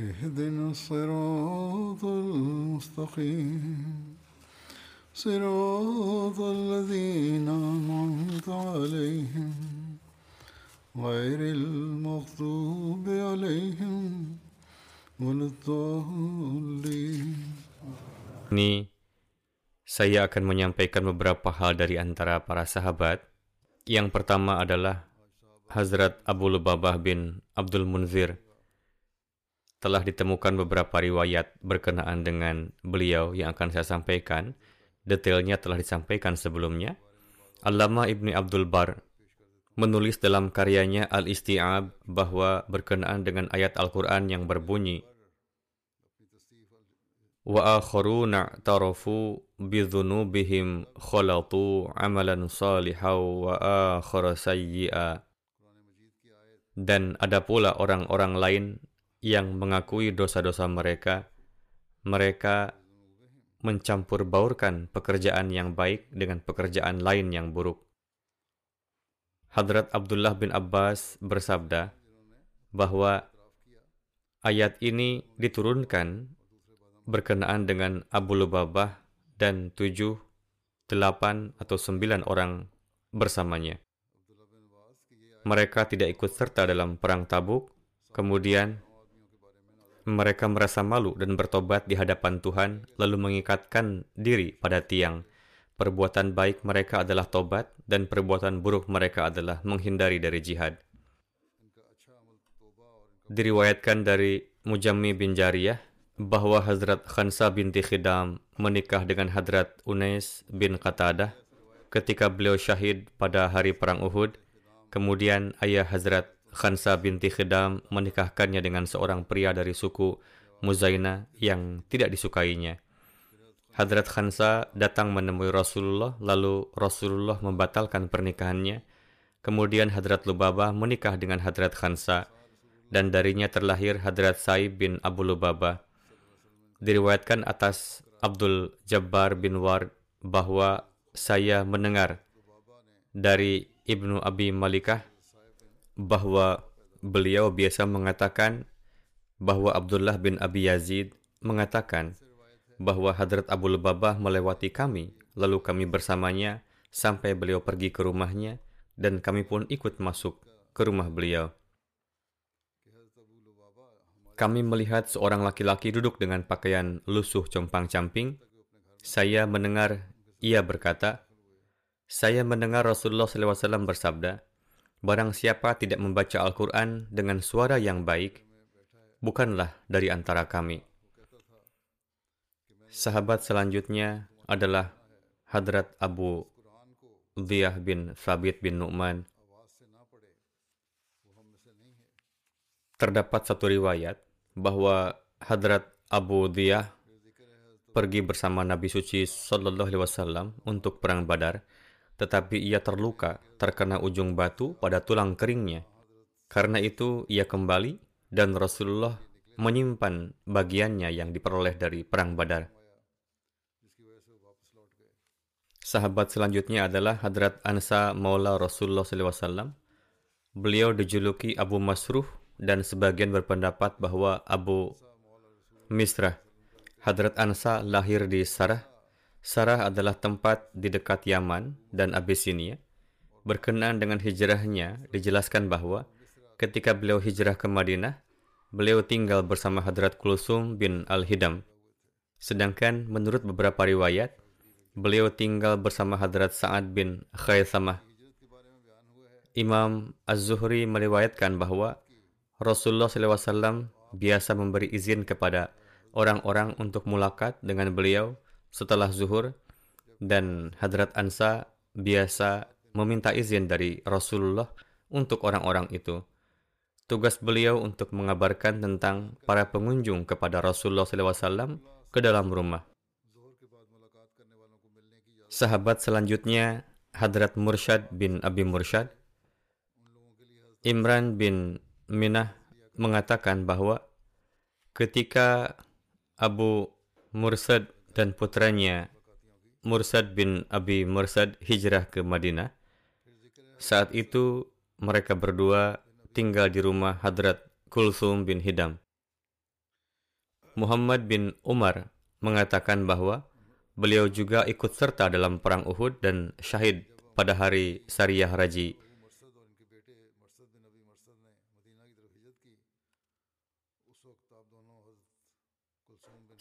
اهدنا الصراط المستقيم صراط الذين أنعمت عليهم غير المغضوب عليهم ولا الضالين Ini saya akan menyampaikan beberapa hal dari antara para sahabat. Yang pertama adalah Hazrat Abu Lubabah bin Abdul Munzir. Telah ditemukan beberapa riwayat berkenaan dengan beliau yang akan saya sampaikan. Detailnya telah disampaikan sebelumnya. Allama Ibni Abdul Bar menulis dalam karyanya Al-Isti'ab bahwa berkenaan dengan ayat Al-Quran yang berbunyi tarafu bidhunubihim khalatu amalan salihaw wa akhara sayyi'a dan ada pula orang-orang lain yang mengakui dosa-dosa mereka mereka mencampur baurkan pekerjaan yang baik dengan pekerjaan lain yang buruk Hadrat Abdullah bin Abbas bersabda bahwa ayat ini diturunkan berkenaan dengan Abu Lubabah dan tujuh, delapan, atau sembilan orang bersamanya. Mereka tidak ikut serta dalam perang tabuk, kemudian mereka merasa malu dan bertobat di hadapan Tuhan, lalu mengikatkan diri pada tiang. Perbuatan baik mereka adalah tobat, dan perbuatan buruk mereka adalah menghindari dari jihad. Diriwayatkan dari Mujammi bin Jariyah bahwa Hazrat Khansa binti Khidam menikah dengan Hadrat Unais bin Qatadah ketika beliau syahid pada hari perang Uhud. Kemudian ayah Hazrat Khansa binti Khidam menikahkannya dengan seorang pria dari suku Muzaina yang tidak disukainya. Hadrat Khansa datang menemui Rasulullah, lalu Rasulullah membatalkan pernikahannya. Kemudian Hadrat Lubabah menikah dengan Hadrat Khansa, dan darinya terlahir Hadrat Saib bin Abu Lubabah diriwayatkan atas Abdul Jabbar bin Ward bahwa saya mendengar dari Ibnu Abi Malikah bahwa beliau biasa mengatakan bahwa Abdullah bin Abi Yazid mengatakan bahwa Hadrat Abu Lubabah melewati kami, lalu kami bersamanya sampai beliau pergi ke rumahnya, dan kami pun ikut masuk ke rumah beliau. Kami melihat seorang laki-laki duduk dengan pakaian lusuh compang-camping. Saya mendengar ia berkata, Saya mendengar Rasulullah SAW bersabda, Barang siapa tidak membaca Al-Quran dengan suara yang baik, bukanlah dari antara kami. Sahabat selanjutnya adalah Hadrat Abu Diyah bin Thabit bin Nu'man. Terdapat satu riwayat bahwa Hadrat Abu Diyah pergi bersama Nabi Suci Sallallahu Alaihi Wasallam untuk perang Badar, tetapi ia terluka terkena ujung batu pada tulang keringnya. Karena itu ia kembali dan Rasulullah menyimpan bagiannya yang diperoleh dari perang Badar. Sahabat selanjutnya adalah Hadrat Ansa Maula Rasulullah SAW. Beliau dijuluki Abu Masruh dan sebagian berpendapat bahwa Abu Misrah. Hadrat Ansa lahir di Sarah. Sarah adalah tempat di dekat Yaman dan Abyssinia. Berkenaan dengan hijrahnya, dijelaskan bahwa ketika beliau hijrah ke Madinah, beliau tinggal bersama Hadrat Kulsum bin Al-Hidam. Sedangkan menurut beberapa riwayat, beliau tinggal bersama Hadrat Sa'ad bin Khaysamah. Imam Az-Zuhri meriwayatkan bahwa Rasulullah SAW biasa memberi izin kepada orang-orang untuk mulakat dengan beliau setelah zuhur dan Hadrat Ansa biasa meminta izin dari Rasulullah untuk orang-orang itu. Tugas beliau untuk mengabarkan tentang para pengunjung kepada Rasulullah SAW ke dalam rumah. Sahabat selanjutnya Hadrat Mursyad bin Abi Mursyad Imran bin Minah mengatakan bahwa ketika Abu Mursad dan putranya Mursad bin Abi Mursad hijrah ke Madinah, saat itu mereka berdua tinggal di rumah Hadrat Kulsum bin Hidam. Muhammad bin Umar mengatakan bahwa beliau juga ikut serta dalam perang Uhud dan syahid pada hari Sariyah Raji.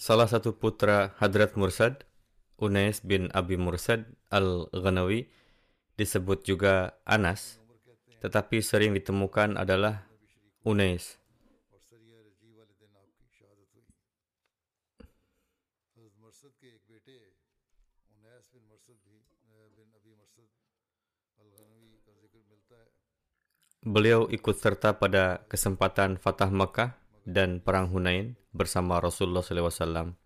Salah satu putra Hadrat Mursad, Unais bin Abi Mursad al-Ghanawi, disebut juga Anas, tetapi sering ditemukan adalah Unais. Beliau ikut serta pada kesempatan Fatah Makkah dan Perang Hunain bersama Rasulullah SAW.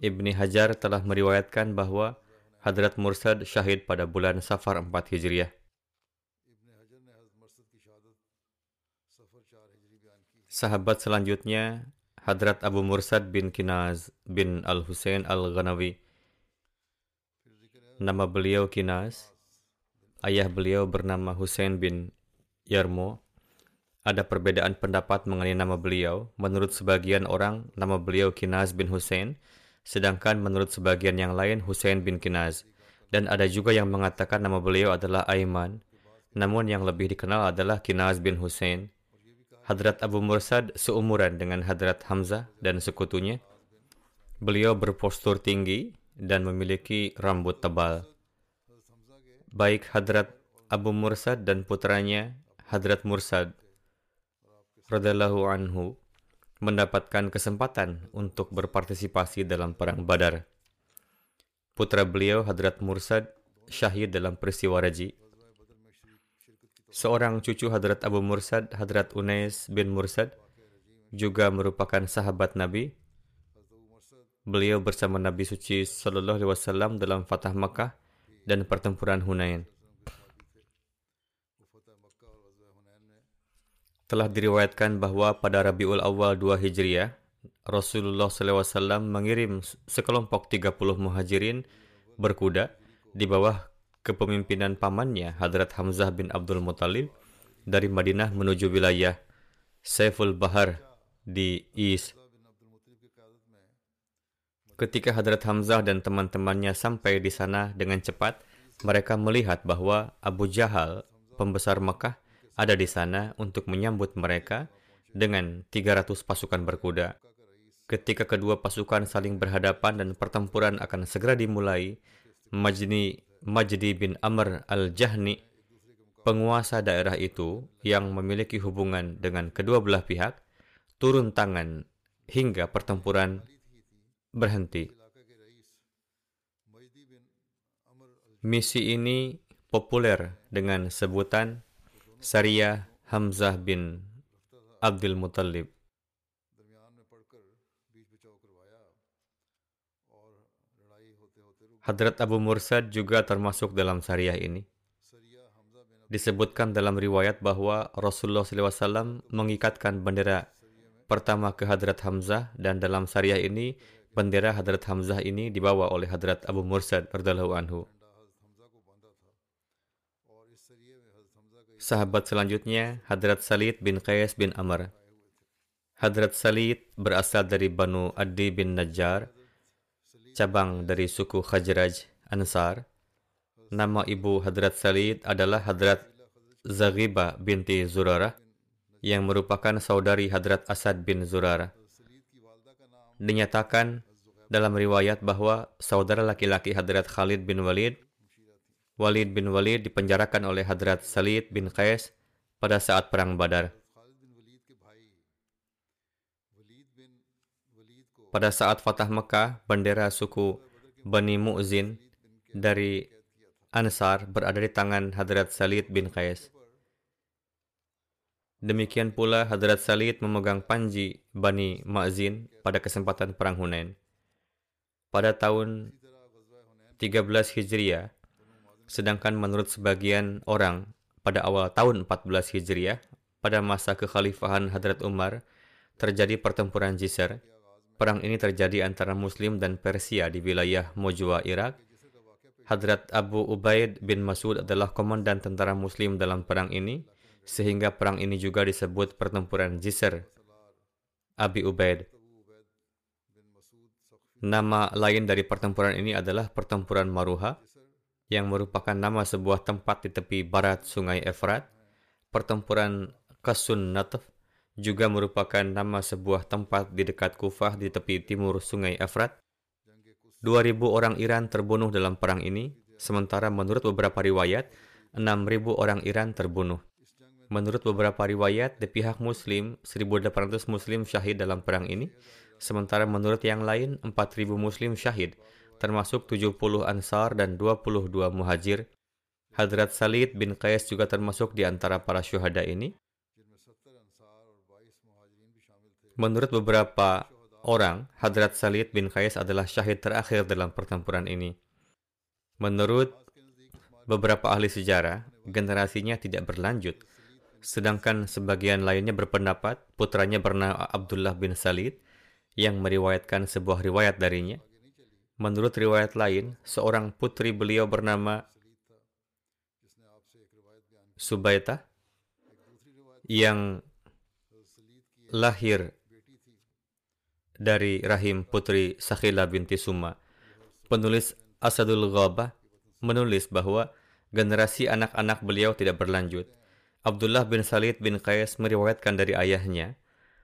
Ibni Hajar telah meriwayatkan bahwa Hadrat Mursad syahid pada bulan Safar 4 Hijriah. Sahabat selanjutnya Hadrat Abu Mursad bin Kinaz bin Al-Husain Al-Ghanawi. Nama beliau Kinaz. Ayah beliau bernama Husain bin Yarmo. Ada perbedaan pendapat mengenai nama beliau. Menurut sebagian orang, nama beliau Kinaz bin Husain, sedangkan menurut sebagian yang lain Husain bin Kinaz. Dan ada juga yang mengatakan nama beliau adalah Aiman, namun yang lebih dikenal adalah Kinaz bin Husain. Hadrat Abu Mursad seumuran dengan Hadrat Hamzah dan sekutunya. Beliau berpostur tinggi dan memiliki rambut tebal. Baik Hadrat Abu Mursad dan putranya Hadrat Mursad radhiyallahu anhu mendapatkan kesempatan untuk berpartisipasi dalam perang Badar. Putra beliau Hadrat Mursad syahid dalam peristiwa Raji Seorang cucu Hadrat Abu Mursad, Hadrat Unais bin Mursad, juga merupakan sahabat Nabi. Beliau bersama Nabi Suci Sallallahu Alaihi Wasallam dalam Fatah Makkah dan pertempuran Hunain. Telah diriwayatkan bahwa pada Rabiul Awal 2 Hijriah, Rasulullah SAW mengirim sekelompok 30 muhajirin berkuda di bawah kepemimpinan pamannya Hadrat Hamzah bin Abdul Muttalib dari Madinah menuju wilayah Saiful Bahar di Is. Ketika Hadrat Hamzah dan teman-temannya sampai di sana dengan cepat, mereka melihat bahwa Abu Jahal, pembesar Mekah, ada di sana untuk menyambut mereka dengan 300 pasukan berkuda. Ketika kedua pasukan saling berhadapan dan pertempuran akan segera dimulai, Majni Majdi bin Amr al-Jahni, penguasa daerah itu yang memiliki hubungan dengan kedua belah pihak, turun tangan hingga pertempuran berhenti. Misi ini populer dengan sebutan Syariah Hamzah bin Abdul Muttalib. Hadrat Abu Mursad juga termasuk dalam syariah ini. Disebutkan dalam riwayat bahwa Rasulullah SAW mengikatkan bendera pertama ke Hadrat Hamzah dan dalam syariah ini bendera Hadrat Hamzah ini dibawa oleh Hadrat Abu Mursad anhu. Sahabat selanjutnya Hadrat Salid bin Qais bin Amr. Hadrat Salid berasal dari Banu Adi bin Najjar cabang dari suku Khajraj Ansar. Nama ibu Hadrat Salid adalah Hadrat Zaghiba binti Zurarah. yang merupakan saudari Hadrat Asad bin Zurar. Dinyatakan dalam riwayat bahwa saudara laki-laki Hadrat Khalid bin Walid, Walid bin Walid dipenjarakan oleh Hadrat Salid bin Qais pada saat Perang Badar. Pada saat Fatah Mekah, bendera suku Bani Mu'zin dari Ansar berada di tangan Hadrat Salid bin Qais. Demikian pula Hadrat Salid memegang panji Bani Ma'zin pada kesempatan Perang Hunain. Pada tahun 13 Hijriah, sedangkan menurut sebagian orang pada awal tahun 14 Hijriah, pada masa kekhalifahan Hadrat Umar, terjadi pertempuran Jisr. Perang ini terjadi antara Muslim dan Persia di wilayah Mojwa, Irak. Hadrat Abu Ubaid bin Masud adalah komandan tentara Muslim dalam perang ini sehingga perang ini juga disebut pertempuran Jisr. Abi Ubaid. Nama lain dari pertempuran ini adalah pertempuran Maruha, yang merupakan nama sebuah tempat di tepi barat sungai Efrat. Pertempuran Kasun Nataf juga merupakan nama sebuah tempat di dekat Kufah di tepi timur sungai Efrat. 2000 orang Iran terbunuh dalam perang ini, sementara menurut beberapa riwayat, 6.000 orang Iran terbunuh. Menurut beberapa riwayat, di pihak Muslim, 1.800 Muslim syahid dalam perang ini, sementara menurut yang lain, 4.000 Muslim syahid, termasuk 70 Ansar dan 22 Muhajir. Hadrat Salid bin Qais juga termasuk di antara para syuhada ini. Menurut beberapa orang, Hadrat Salid bin Qais adalah syahid terakhir dalam pertempuran ini. Menurut beberapa ahli sejarah, generasinya tidak berlanjut, Sedangkan sebagian lainnya berpendapat putranya bernama Abdullah bin Salid yang meriwayatkan sebuah riwayat darinya. Menurut riwayat lain, seorang putri beliau bernama Subaita yang lahir dari rahim putri Sakhila binti Suma. Penulis Asadul Ghabah menulis bahwa generasi anak-anak beliau tidak berlanjut. Abdullah bin Salid bin Qais meriwayatkan dari ayahnya,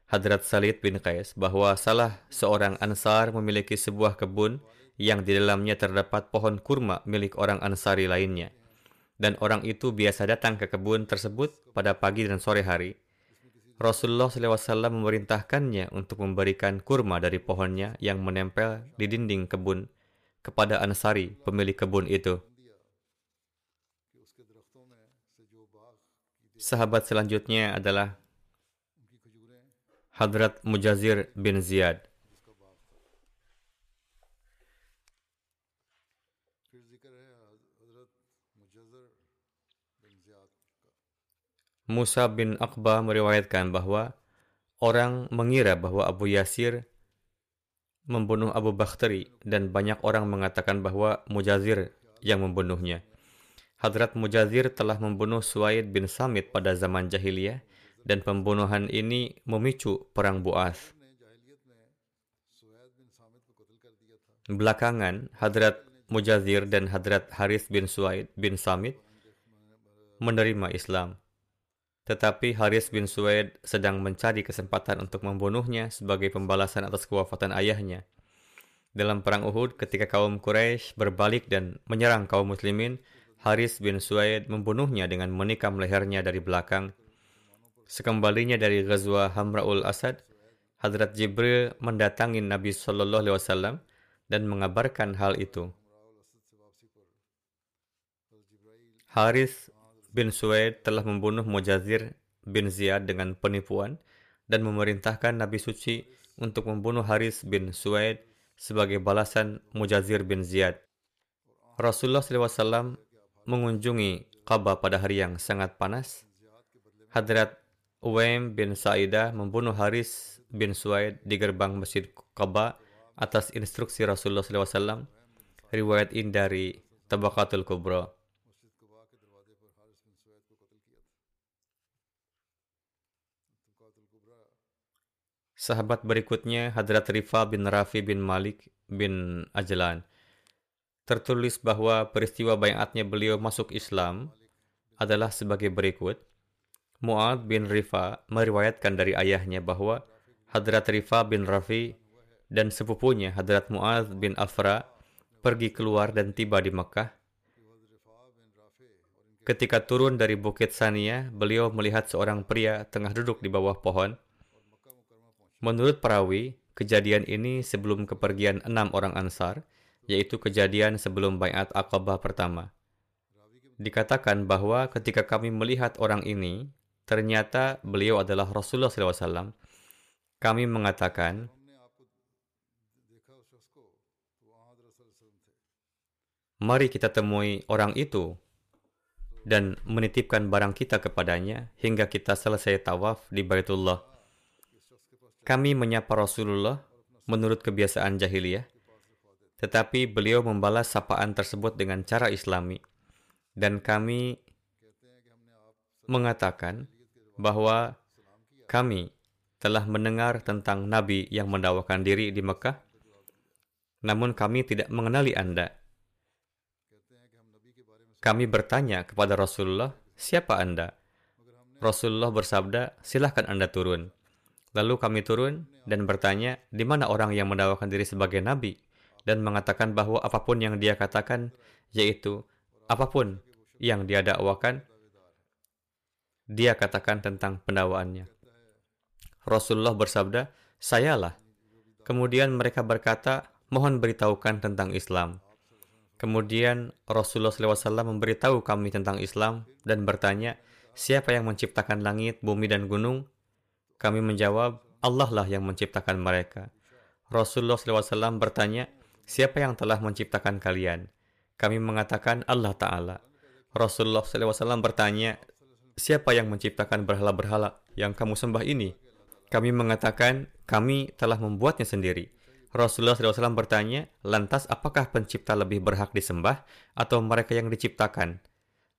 Hadrat Salid bin Qais, bahwa salah seorang Ansar memiliki sebuah kebun yang di dalamnya terdapat pohon kurma milik orang Ansari lainnya. Dan orang itu biasa datang ke kebun tersebut pada pagi dan sore hari. Rasulullah SAW memerintahkannya untuk memberikan kurma dari pohonnya yang menempel di dinding kebun kepada Ansari, pemilik kebun itu. Sahabat selanjutnya adalah Hadrat Mujazir bin Ziyad. Musa bin Aqba meriwayatkan bahwa orang mengira bahwa Abu Yasir membunuh Abu Bakhtari dan banyak orang mengatakan bahwa Mujazir yang membunuhnya. Hadrat Mujazir telah membunuh Suaid bin Samit pada zaman jahiliyah dan pembunuhan ini memicu perang Bu'ath. Belakangan, Hadrat Mujazir dan Hadrat Haris bin Suaid bin Samit menerima Islam. Tetapi Haris bin Suaid sedang mencari kesempatan untuk membunuhnya sebagai pembalasan atas kewafatan ayahnya. Dalam perang Uhud, ketika kaum Quraisy berbalik dan menyerang kaum muslimin, Haris bin Suaid membunuhnya dengan menikam lehernya dari belakang. Sekembalinya dari Ghazwa Hamra'ul Asad, Hadrat Jibril mendatangi Nabi Shallallahu Alaihi Wasallam dan mengabarkan hal itu. Haris bin Suaid telah membunuh Mujazir bin Ziyad dengan penipuan dan memerintahkan Nabi Suci untuk membunuh Haris bin Suaid sebagai balasan Mujazir bin Ziyad. Rasulullah SAW mengunjungi Kaabah pada hari yang sangat panas, Hadrat Uwaim bin Sa'idah membunuh Haris bin Suaid di gerbang Masjid Kaabah atas instruksi Rasulullah SAW. Riwayat ini dari Tabakatul Kubra. Sahabat berikutnya Hadrat Rifa bin Rafi bin Malik bin Ajlan tertulis bahwa peristiwa bayatnya beliau masuk Islam adalah sebagai berikut. Mu'ad bin Rifa meriwayatkan dari ayahnya bahwa Hadrat Rifa bin Rafi dan sepupunya Hadrat Mu'ad bin Afra pergi keluar dan tiba di Mekah. Ketika turun dari Bukit Sania, beliau melihat seorang pria tengah duduk di bawah pohon. Menurut perawi, kejadian ini sebelum kepergian enam orang Ansar, yaitu kejadian sebelum Bayat Aqabah pertama. Dikatakan bahwa ketika kami melihat orang ini, ternyata beliau adalah Rasulullah SAW. Kami mengatakan, mari kita temui orang itu dan menitipkan barang kita kepadanya hingga kita selesai tawaf di Baitullah. Kami menyapa Rasulullah menurut kebiasaan jahiliyah, tetapi beliau membalas sapaan tersebut dengan cara islami. Dan kami mengatakan bahwa kami telah mendengar tentang Nabi yang mendakwakan diri di Mekah, namun kami tidak mengenali Anda. Kami bertanya kepada Rasulullah, siapa Anda? Rasulullah bersabda, silahkan Anda turun. Lalu kami turun dan bertanya, di mana orang yang mendakwakan diri sebagai Nabi? Dan mengatakan bahwa apa pun yang dia katakan, yaitu apa pun yang dia dakwakan, dia katakan tentang pendakwaannya. Rasulullah bersabda, sayalah. Kemudian mereka berkata, mohon beritahukan tentang Islam. Kemudian Rasulullah SAW memberitahu kami tentang Islam dan bertanya, siapa yang menciptakan langit, bumi, dan gunung? Kami menjawab, Allah lah yang menciptakan mereka. Rasulullah SAW bertanya, siapa yang telah menciptakan kalian? Kami mengatakan Allah Ta'ala. Rasulullah SAW bertanya, siapa yang menciptakan berhala-berhala yang kamu sembah ini? Kami mengatakan, kami telah membuatnya sendiri. Rasulullah SAW bertanya, lantas apakah pencipta lebih berhak disembah atau mereka yang diciptakan?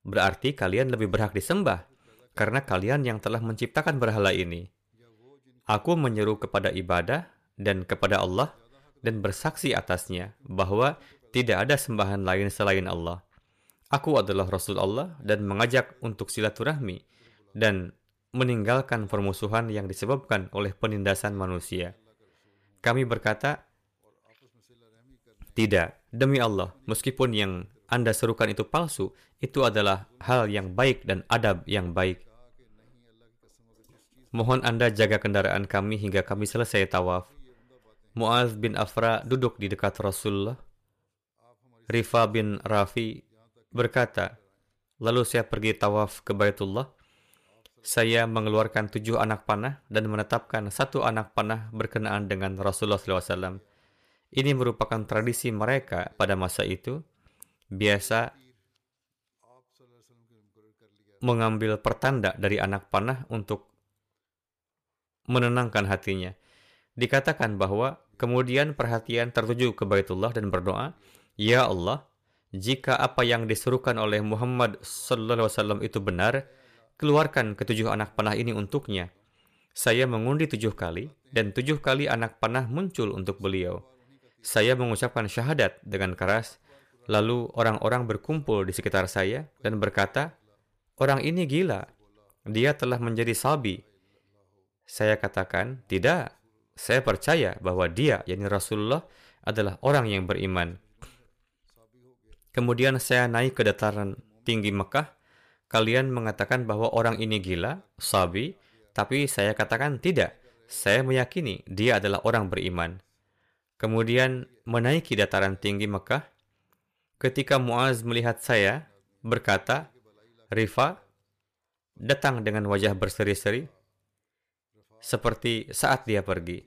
Berarti kalian lebih berhak disembah, karena kalian yang telah menciptakan berhala ini. Aku menyeru kepada ibadah dan kepada Allah dan bersaksi atasnya bahwa tidak ada sembahan lain selain Allah. Aku adalah Rasul Allah dan mengajak untuk silaturahmi dan meninggalkan permusuhan yang disebabkan oleh penindasan manusia. Kami berkata, tidak, demi Allah, meskipun yang Anda serukan itu palsu, itu adalah hal yang baik dan adab yang baik. Mohon Anda jaga kendaraan kami hingga kami selesai tawaf. Muaz bin Afra duduk di dekat Rasulullah. Rifa bin Rafi berkata, Lalu saya pergi tawaf ke Baitullah saya mengeluarkan tujuh anak panah dan menetapkan satu anak panah berkenaan dengan Rasulullah SAW. Ini merupakan tradisi mereka pada masa itu. Biasa mengambil pertanda dari anak panah untuk menenangkan hatinya. Dikatakan bahwa kemudian perhatian tertuju ke Baitullah dan berdoa, Ya Allah, jika apa yang disuruhkan oleh Muhammad SAW itu benar, keluarkan ketujuh anak panah ini untuknya. Saya mengundi tujuh kali, dan tujuh kali anak panah muncul untuk beliau. Saya mengucapkan syahadat dengan keras, lalu orang-orang berkumpul di sekitar saya dan berkata, Orang ini gila, dia telah menjadi sabi. Saya katakan, tidak, saya percaya bahwa dia, yakni Rasulullah, adalah orang yang beriman. Kemudian saya naik ke dataran tinggi Mekah kalian mengatakan bahwa orang ini gila, sabi, tapi saya katakan tidak. Saya meyakini dia adalah orang beriman. Kemudian menaiki dataran tinggi Mekah. Ketika Muaz melihat saya, berkata, Rifa, datang dengan wajah berseri-seri, seperti saat dia pergi.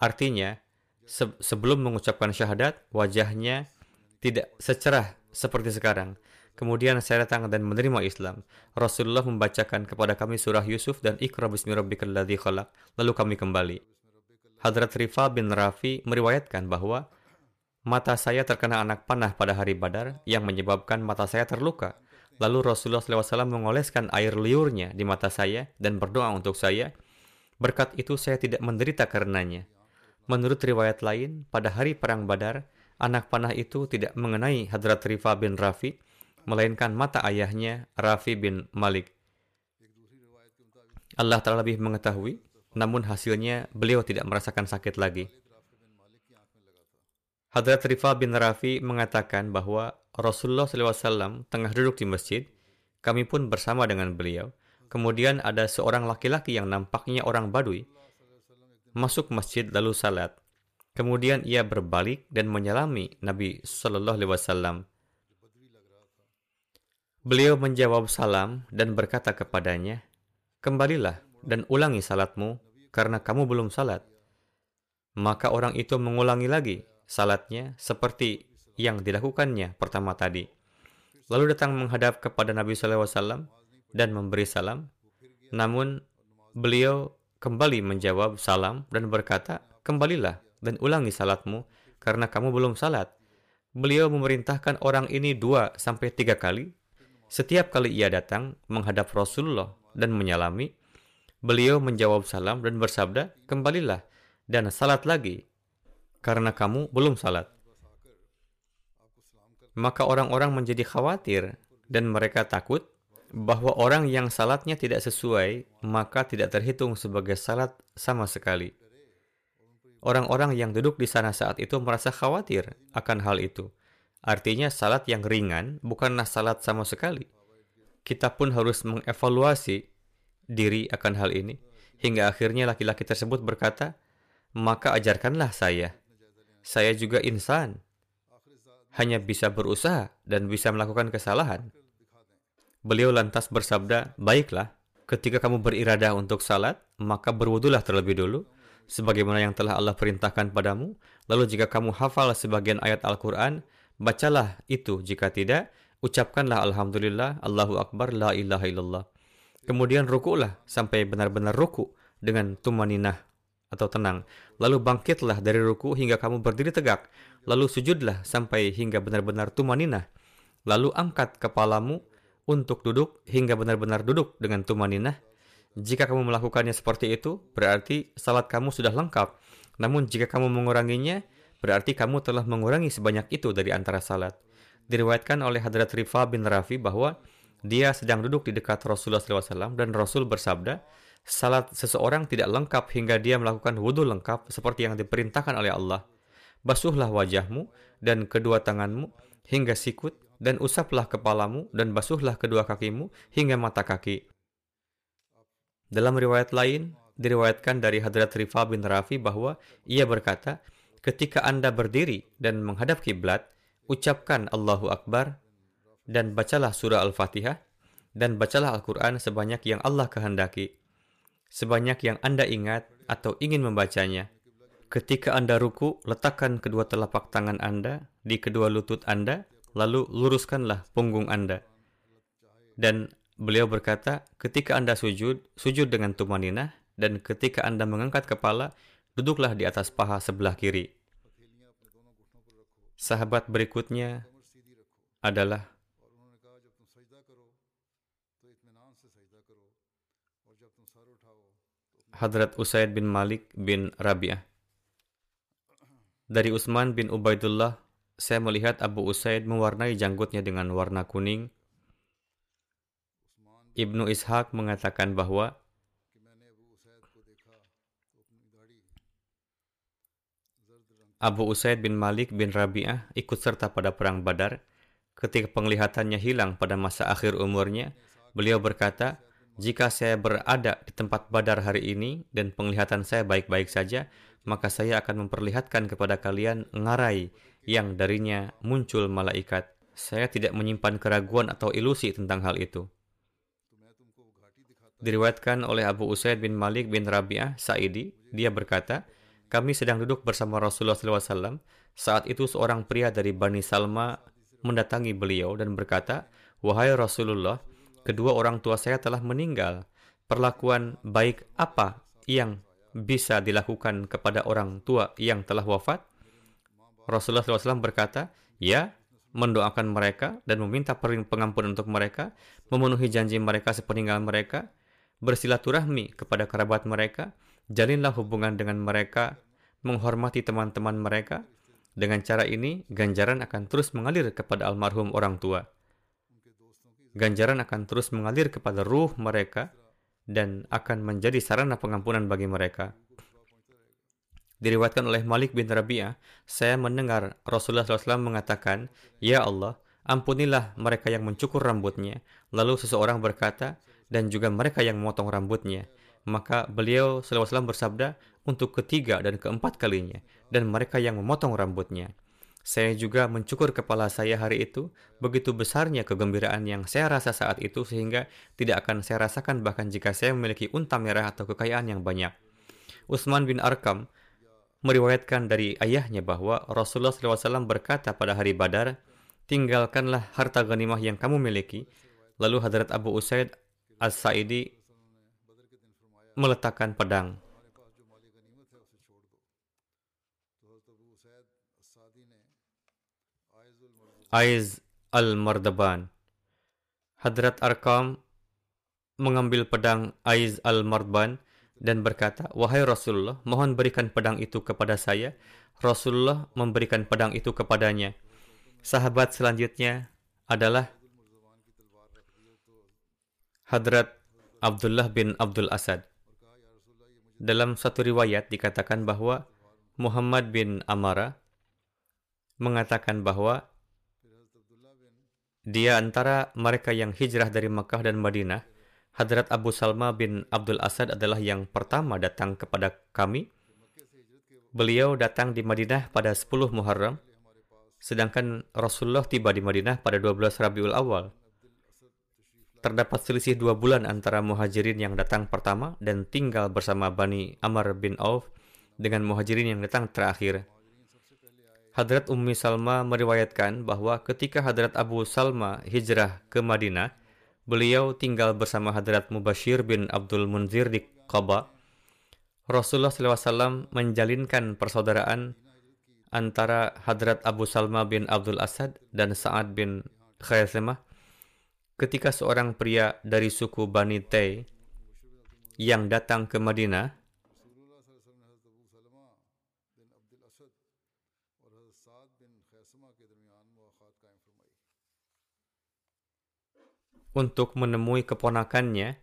Artinya, se sebelum mengucapkan syahadat, wajahnya tidak secerah seperti sekarang. Kemudian saya datang dan menerima Islam. Rasulullah membacakan kepada kami surah Yusuf dan Iqra bismi rabbikal ladzi khalaq. Lalu kami kembali. Hadrat Rifa bin Rafi meriwayatkan bahwa mata saya terkena anak panah pada hari Badar yang menyebabkan mata saya terluka. Lalu Rasulullah SAW mengoleskan air liurnya di mata saya dan berdoa untuk saya. Berkat itu saya tidak menderita karenanya. Menurut riwayat lain, pada hari Perang Badar, anak panah itu tidak mengenai Hadrat Rifa bin Rafi, melainkan mata ayahnya Rafi bin Malik. Allah Ta'ala lebih mengetahui, namun hasilnya beliau tidak merasakan sakit lagi. Hadrat Rifa bin Rafi mengatakan bahwa Rasulullah SAW tengah duduk di masjid, kami pun bersama dengan beliau. Kemudian ada seorang laki-laki yang nampaknya orang Badui, masuk masjid lalu salat. Kemudian ia berbalik dan menyalami Nabi Shallallahu Alaihi Wasallam. Beliau menjawab salam dan berkata kepadanya, Kembalilah dan ulangi salatmu karena kamu belum salat. Maka orang itu mengulangi lagi salatnya seperti yang dilakukannya pertama tadi. Lalu datang menghadap kepada Nabi SAW dan memberi salam. Namun beliau kembali menjawab salam dan berkata, kembalilah dan ulangi salatmu karena kamu belum salat. Beliau memerintahkan orang ini dua sampai tiga kali. Setiap kali ia datang menghadap Rasulullah dan menyalami, beliau menjawab salam dan bersabda, kembalilah dan salat lagi karena kamu belum salat. Maka orang-orang menjadi khawatir dan mereka takut bahwa orang yang salatnya tidak sesuai maka tidak terhitung sebagai salat sama sekali. Orang-orang yang duduk di sana saat itu merasa khawatir akan hal itu. Artinya salat yang ringan bukanlah salat sama sekali. Kita pun harus mengevaluasi diri akan hal ini. Hingga akhirnya laki-laki tersebut berkata, maka ajarkanlah saya saya juga insan. Hanya bisa berusaha dan bisa melakukan kesalahan. Beliau lantas bersabda, Baiklah, ketika kamu berirada untuk salat, maka berwudulah terlebih dulu, sebagaimana yang telah Allah perintahkan padamu. Lalu jika kamu hafal sebagian ayat Al-Quran, bacalah itu. Jika tidak, ucapkanlah Alhamdulillah, Allahu Akbar, La ilaha illallah. Kemudian rukulah sampai benar-benar ruku dengan tumaninah atau tenang. Lalu bangkitlah dari ruku hingga kamu berdiri tegak. Lalu sujudlah sampai hingga benar-benar tumaninah. Lalu angkat kepalamu untuk duduk hingga benar-benar duduk dengan tumaninah. Jika kamu melakukannya seperti itu, berarti salat kamu sudah lengkap. Namun jika kamu menguranginya, berarti kamu telah mengurangi sebanyak itu dari antara salat. Diriwayatkan oleh Hadrat Rifa bin Rafi bahwa dia sedang duduk di dekat Rasulullah SAW dan Rasul bersabda, Salat seseorang tidak lengkap hingga dia melakukan wudhu lengkap seperti yang diperintahkan oleh Allah. Basuhlah wajahmu dan kedua tanganmu hingga sikut dan usaplah kepalamu dan basuhlah kedua kakimu hingga mata kaki. Dalam riwayat lain, diriwayatkan dari Hadrat Rifa bin Rafi bahwa ia berkata, ketika Anda berdiri dan menghadap kiblat, ucapkan Allahu Akbar dan bacalah surah Al-Fatihah dan bacalah Al-Quran sebanyak yang Allah kehendaki sebanyak yang Anda ingat atau ingin membacanya. Ketika Anda ruku, letakkan kedua telapak tangan Anda di kedua lutut Anda, lalu luruskanlah punggung Anda. Dan beliau berkata, ketika Anda sujud, sujud dengan tumaninah, dan ketika Anda mengangkat kepala, duduklah di atas paha sebelah kiri. Sahabat berikutnya adalah Hadrat Usaid bin Malik bin Rabi'ah. Dari Utsman bin Ubaidullah, saya melihat Abu Usaid mewarnai janggutnya dengan warna kuning. Ibnu Ishaq mengatakan bahwa Abu Usaid bin Malik bin Rabi'ah ikut serta pada perang Badar. Ketika penglihatannya hilang pada masa akhir umurnya, beliau berkata, jika saya berada di tempat badar hari ini dan penglihatan saya baik-baik saja, maka saya akan memperlihatkan kepada kalian ngarai yang darinya muncul malaikat. Saya tidak menyimpan keraguan atau ilusi tentang hal itu. Diriwayatkan oleh Abu Usaid bin Malik bin Rabi'ah Sa'idi, dia berkata, kami sedang duduk bersama Rasulullah SAW. Saat itu seorang pria dari Bani Salma mendatangi beliau dan berkata, Wahai Rasulullah, kedua orang tua saya telah meninggal. Perlakuan baik apa yang bisa dilakukan kepada orang tua yang telah wafat? Rasulullah SAW berkata, ya, mendoakan mereka dan meminta pengampunan untuk mereka, memenuhi janji mereka sepeninggal mereka, bersilaturahmi kepada kerabat mereka, jalinlah hubungan dengan mereka, menghormati teman-teman mereka. Dengan cara ini, ganjaran akan terus mengalir kepada almarhum orang tua ganjaran akan terus mengalir kepada ruh mereka dan akan menjadi sarana pengampunan bagi mereka. Diriwayatkan oleh Malik bin Rabi'ah, saya mendengar Rasulullah SAW mengatakan, Ya Allah, ampunilah mereka yang mencukur rambutnya. Lalu seseorang berkata, dan juga mereka yang memotong rambutnya. Maka beliau SAW bersabda untuk ketiga dan keempat kalinya, dan mereka yang memotong rambutnya. Saya juga mencukur kepala saya hari itu, begitu besarnya kegembiraan yang saya rasa saat itu sehingga tidak akan saya rasakan bahkan jika saya memiliki unta merah atau kekayaan yang banyak. Utsman bin Arkam meriwayatkan dari ayahnya bahwa Rasulullah SAW berkata pada hari Badar, tinggalkanlah harta ghanimah yang kamu miliki. Lalu Hadrat Abu Usaid As-Sa'idi meletakkan pedang. Aiz al-Mardaban. Hadrat Arkam mengambil pedang Aiz al-Mardaban dan berkata, Wahai Rasulullah, mohon berikan pedang itu kepada saya. Rasulullah memberikan pedang itu kepadanya. Sahabat selanjutnya adalah Hadrat Abdullah bin Abdul Asad. Dalam satu riwayat dikatakan bahwa Muhammad bin Amara mengatakan bahwa dia antara mereka yang hijrah dari Makkah dan Madinah. Hadrat Abu Salma bin Abdul Asad adalah yang pertama datang kepada kami. Beliau datang di Madinah pada 10 Muharram, sedangkan Rasulullah tiba di Madinah pada 12 Rabiul Awal. Terdapat selisih dua bulan antara muhajirin yang datang pertama dan tinggal bersama Bani Amr bin Auf dengan muhajirin yang datang terakhir. Hadrat Ummi Salma meriwayatkan bahwa ketika Hadrat Abu Salma hijrah ke Madinah, beliau tinggal bersama Hadrat Mubashir bin Abdul Munzir di Qaba. Rasulullah SAW menjalinkan persaudaraan antara Hadrat Abu Salma bin Abdul Asad dan Sa'ad bin Khaythimah ketika seorang pria dari suku Bani Tay yang datang ke Madinah untuk menemui keponakannya,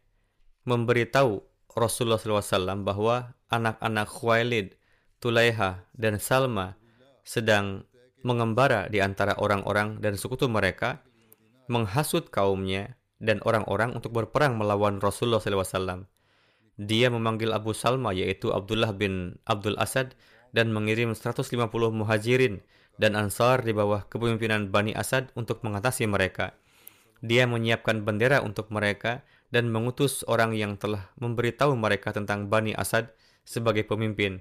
memberitahu Rasulullah SAW bahwa anak-anak Khuwailid, Tulaiha, dan Salma sedang mengembara di antara orang-orang dan sekutu mereka, menghasut kaumnya dan orang-orang untuk berperang melawan Rasulullah SAW. Dia memanggil Abu Salma yaitu Abdullah bin Abdul Asad dan mengirim 150 muhajirin dan ansar di bawah kepemimpinan Bani Asad untuk mengatasi mereka. Dia menyiapkan bendera untuk mereka dan mengutus orang yang telah memberitahu mereka tentang Bani Asad sebagai pemimpin.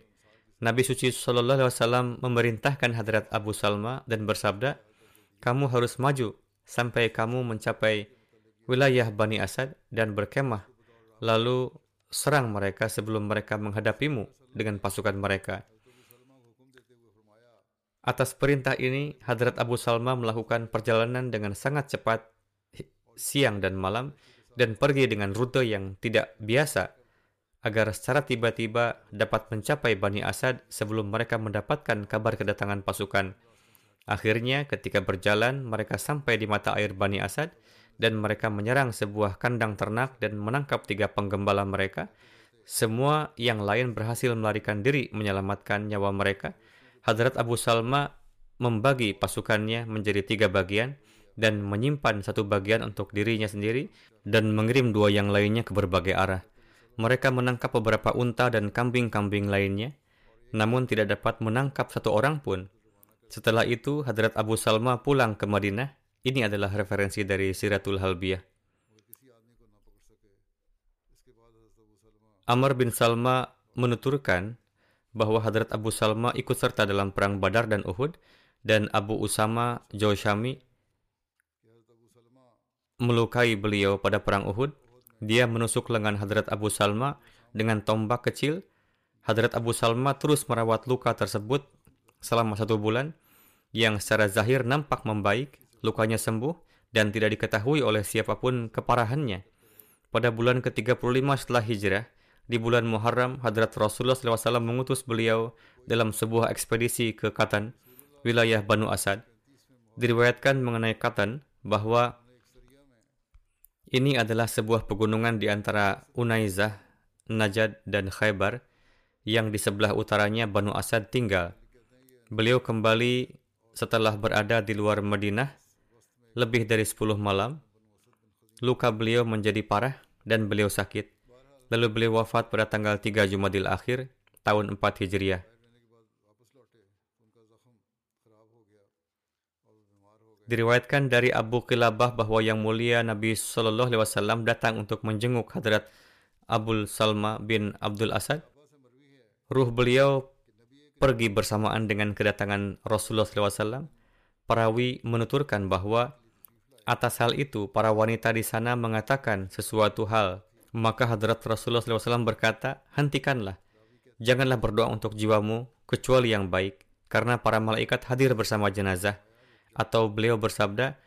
Nabi suci Shallallahu Alaihi Wasallam memerintahkan Hadrat Abu Salma dan bersabda, kamu harus maju sampai kamu mencapai wilayah Bani Asad dan berkemah, lalu serang mereka sebelum mereka menghadapimu dengan pasukan mereka. Atas perintah ini, Hadrat Abu Salma melakukan perjalanan dengan sangat cepat siang dan malam dan pergi dengan rute yang tidak biasa agar secara tiba-tiba dapat mencapai Bani Asad sebelum mereka mendapatkan kabar kedatangan pasukan. Akhirnya ketika berjalan mereka sampai di mata air Bani Asad dan mereka menyerang sebuah kandang ternak dan menangkap tiga penggembala mereka. Semua yang lain berhasil melarikan diri menyelamatkan nyawa mereka. Hadrat Abu Salma membagi pasukannya menjadi tiga bagian dan menyimpan satu bagian untuk dirinya sendiri dan mengirim dua yang lainnya ke berbagai arah. Mereka menangkap beberapa unta dan kambing-kambing lainnya, namun tidak dapat menangkap satu orang pun. Setelah itu, Hadrat Abu Salma pulang ke Madinah. Ini adalah referensi dari Siratul Halbiyah. Amr bin Salma menuturkan bahwa Hadrat Abu Salma ikut serta dalam perang Badar dan Uhud, dan Abu Usama Jawshami melukai beliau pada perang Uhud. Dia menusuk lengan Hadrat Abu Salma dengan tombak kecil. Hadrat Abu Salma terus merawat luka tersebut selama satu bulan yang secara zahir nampak membaik, lukanya sembuh, dan tidak diketahui oleh siapa pun keparahannya. Pada bulan ke-35 setelah hijrah, di bulan Muharram, Hadrat Rasulullah SAW mengutus beliau dalam sebuah ekspedisi ke Katan, wilayah Banu Asad. Diriwayatkan mengenai Katan bahwa Ini adalah sebuah pegunungan di antara Unaizah, Najad, dan Khaybar yang di sebelah utaranya Banu Asad tinggal. Beliau kembali setelah berada di luar Madinah lebih dari 10 malam. Luka beliau menjadi parah dan beliau sakit. Lalu beliau wafat pada tanggal 3 Jumadil akhir tahun 4 Hijriah. Diriwayatkan dari Abu Qilabah bahwa yang mulia Nabi Shallallahu Alaihi Wasallam datang untuk menjenguk Hadrat Abul Salma bin Abdul Asad. Ruh beliau pergi bersamaan dengan kedatangan Rasulullah SAW. Parawi menuturkan bahwa atas hal itu para wanita di sana mengatakan sesuatu hal. Maka Hadrat Rasulullah SAW berkata, hentikanlah. Janganlah berdoa untuk jiwamu kecuali yang baik. Karena para malaikat hadir bersama jenazah atau beliau bersabda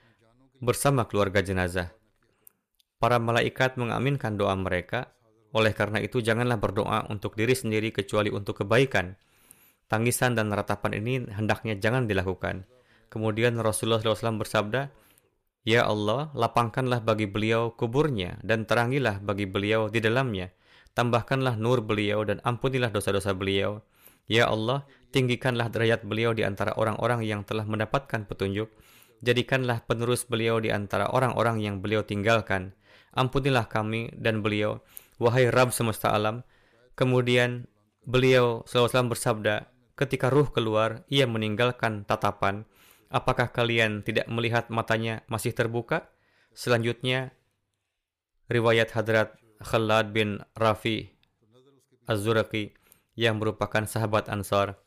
bersama keluarga jenazah. Para malaikat mengaminkan doa mereka, oleh karena itu janganlah berdoa untuk diri sendiri kecuali untuk kebaikan. Tangisan dan ratapan ini hendaknya jangan dilakukan. Kemudian Rasulullah SAW bersabda, Ya Allah, lapangkanlah bagi beliau kuburnya dan terangilah bagi beliau di dalamnya. Tambahkanlah nur beliau dan ampunilah dosa-dosa beliau. Ya Allah, tinggikanlah derajat beliau di antara orang-orang yang telah mendapatkan petunjuk. Jadikanlah penerus beliau di antara orang-orang yang beliau tinggalkan. Ampunilah kami dan beliau, wahai Rab semesta alam. Kemudian beliau selalu bersabda, ketika ruh keluar, ia meninggalkan tatapan. Apakah kalian tidak melihat matanya masih terbuka? Selanjutnya, riwayat Hadrat Khalad bin Rafi Az-Zuraqi yang merupakan sahabat Ansar.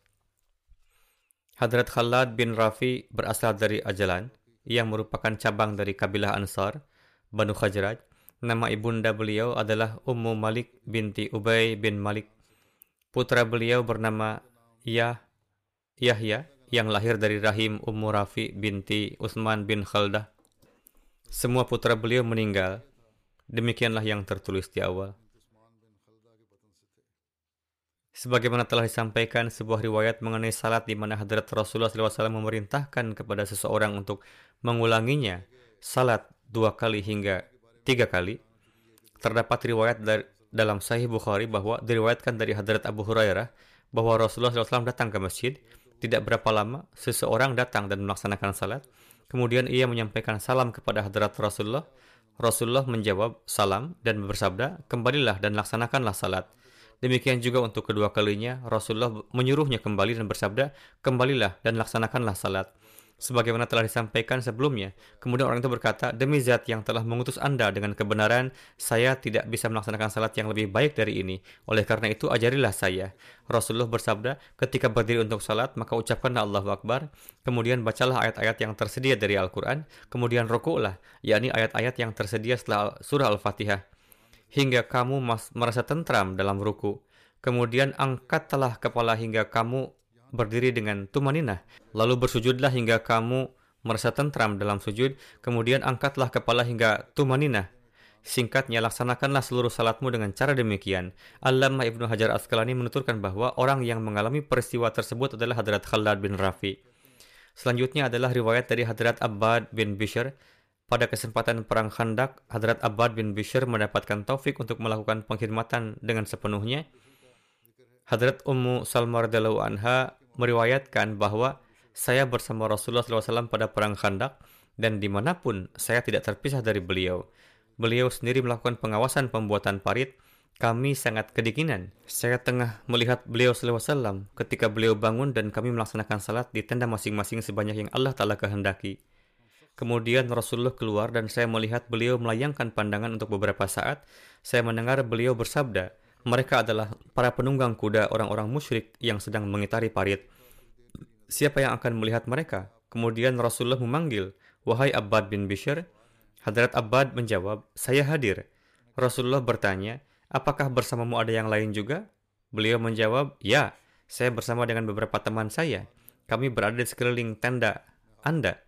Hadrat Khalad bin Rafi berasal dari Ajalan, yang merupakan cabang dari kabilah Ansar, Banu Khajraj. Nama ibunda beliau adalah Ummu Malik binti Ubay bin Malik. Putra beliau bernama Yah Yahya yang lahir dari rahim Ummu Rafi binti Utsman bin Khaldah. Semua putra beliau meninggal. Demikianlah yang tertulis di awal. Sebagaimana telah disampaikan sebuah riwayat mengenai salat di mana Hadrat Rasulullah SAW memerintahkan kepada seseorang untuk mengulanginya salat dua kali hingga tiga kali. Terdapat riwayat dari, dalam Sahih Bukhari bahwa diriwayatkan dari Hadrat Abu Hurairah bahwa Rasulullah SAW datang ke masjid. Tidak berapa lama, seseorang datang dan melaksanakan salat. Kemudian ia menyampaikan salam kepada Hadrat Rasulullah. Rasulullah menjawab salam dan bersabda, kembalilah dan laksanakanlah salat. Demikian juga untuk kedua kalinya, Rasulullah menyuruhnya kembali dan bersabda, kembalilah dan laksanakanlah salat. Sebagaimana telah disampaikan sebelumnya, kemudian orang itu berkata, demi zat yang telah mengutus anda dengan kebenaran, saya tidak bisa melaksanakan salat yang lebih baik dari ini. Oleh karena itu, ajarilah saya. Rasulullah bersabda, ketika berdiri untuk salat, maka ucapkanlah Allahu Akbar, kemudian bacalah ayat-ayat yang tersedia dari Al-Quran, kemudian rokoklah, yakni ayat-ayat yang tersedia setelah surah Al-Fatihah hingga kamu merasa tentram dalam ruku. Kemudian angkatlah kepala hingga kamu berdiri dengan tumaninah. Lalu bersujudlah hingga kamu merasa tentram dalam sujud. Kemudian angkatlah kepala hingga tumaninah. Singkatnya, laksanakanlah seluruh salatmu dengan cara demikian. Allamah Ibnu Hajar Asqalani menuturkan bahwa orang yang mengalami peristiwa tersebut adalah Hadrat Khalad bin Rafi. Selanjutnya adalah riwayat dari Hadrat Abbad bin Bishr pada kesempatan Perang Khandak, Hadrat Abbad bin Bishr mendapatkan taufik untuk melakukan pengkhidmatan dengan sepenuhnya. Hadrat Ummu Salma radhiyallahu anha meriwayatkan bahwa saya bersama Rasulullah SAW pada Perang Khandak dan di mana pun saya tidak terpisah dari beliau. Beliau sendiri melakukan pengawasan pembuatan parit. Kami sangat kedinginan. Saya tengah melihat beliau SAW ketika beliau bangun dan kami melaksanakan salat di tenda masing-masing sebanyak yang Allah Ta'ala kehendaki. Kemudian Rasulullah keluar dan saya melihat beliau melayangkan pandangan untuk beberapa saat. Saya mendengar beliau bersabda, mereka adalah para penunggang kuda orang-orang musyrik yang sedang mengitari parit. Siapa yang akan melihat mereka? Kemudian Rasulullah memanggil, Wahai Abbad bin Bishr. Hadrat Abbad menjawab, saya hadir. Rasulullah bertanya, apakah bersamamu ada yang lain juga? Beliau menjawab, ya, saya bersama dengan beberapa teman saya. Kami berada di sekeliling tenda Anda.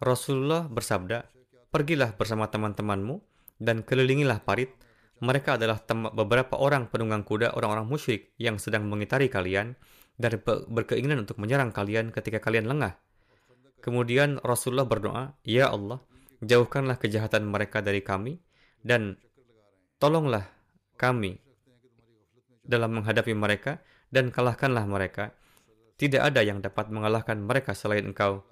Rasulullah bersabda, Pergilah bersama teman-temanmu dan kelilingilah parit. Mereka adalah beberapa orang penunggang kuda orang-orang musyrik yang sedang mengitari kalian dan berkeinginan untuk menyerang kalian ketika kalian lengah. Kemudian Rasulullah berdoa, Ya Allah, jauhkanlah kejahatan mereka dari kami. dan tolonglah kami dalam menghadapi mereka dan kalahkanlah mereka. Tidak ada yang dapat mengalahkan mereka selain engkau.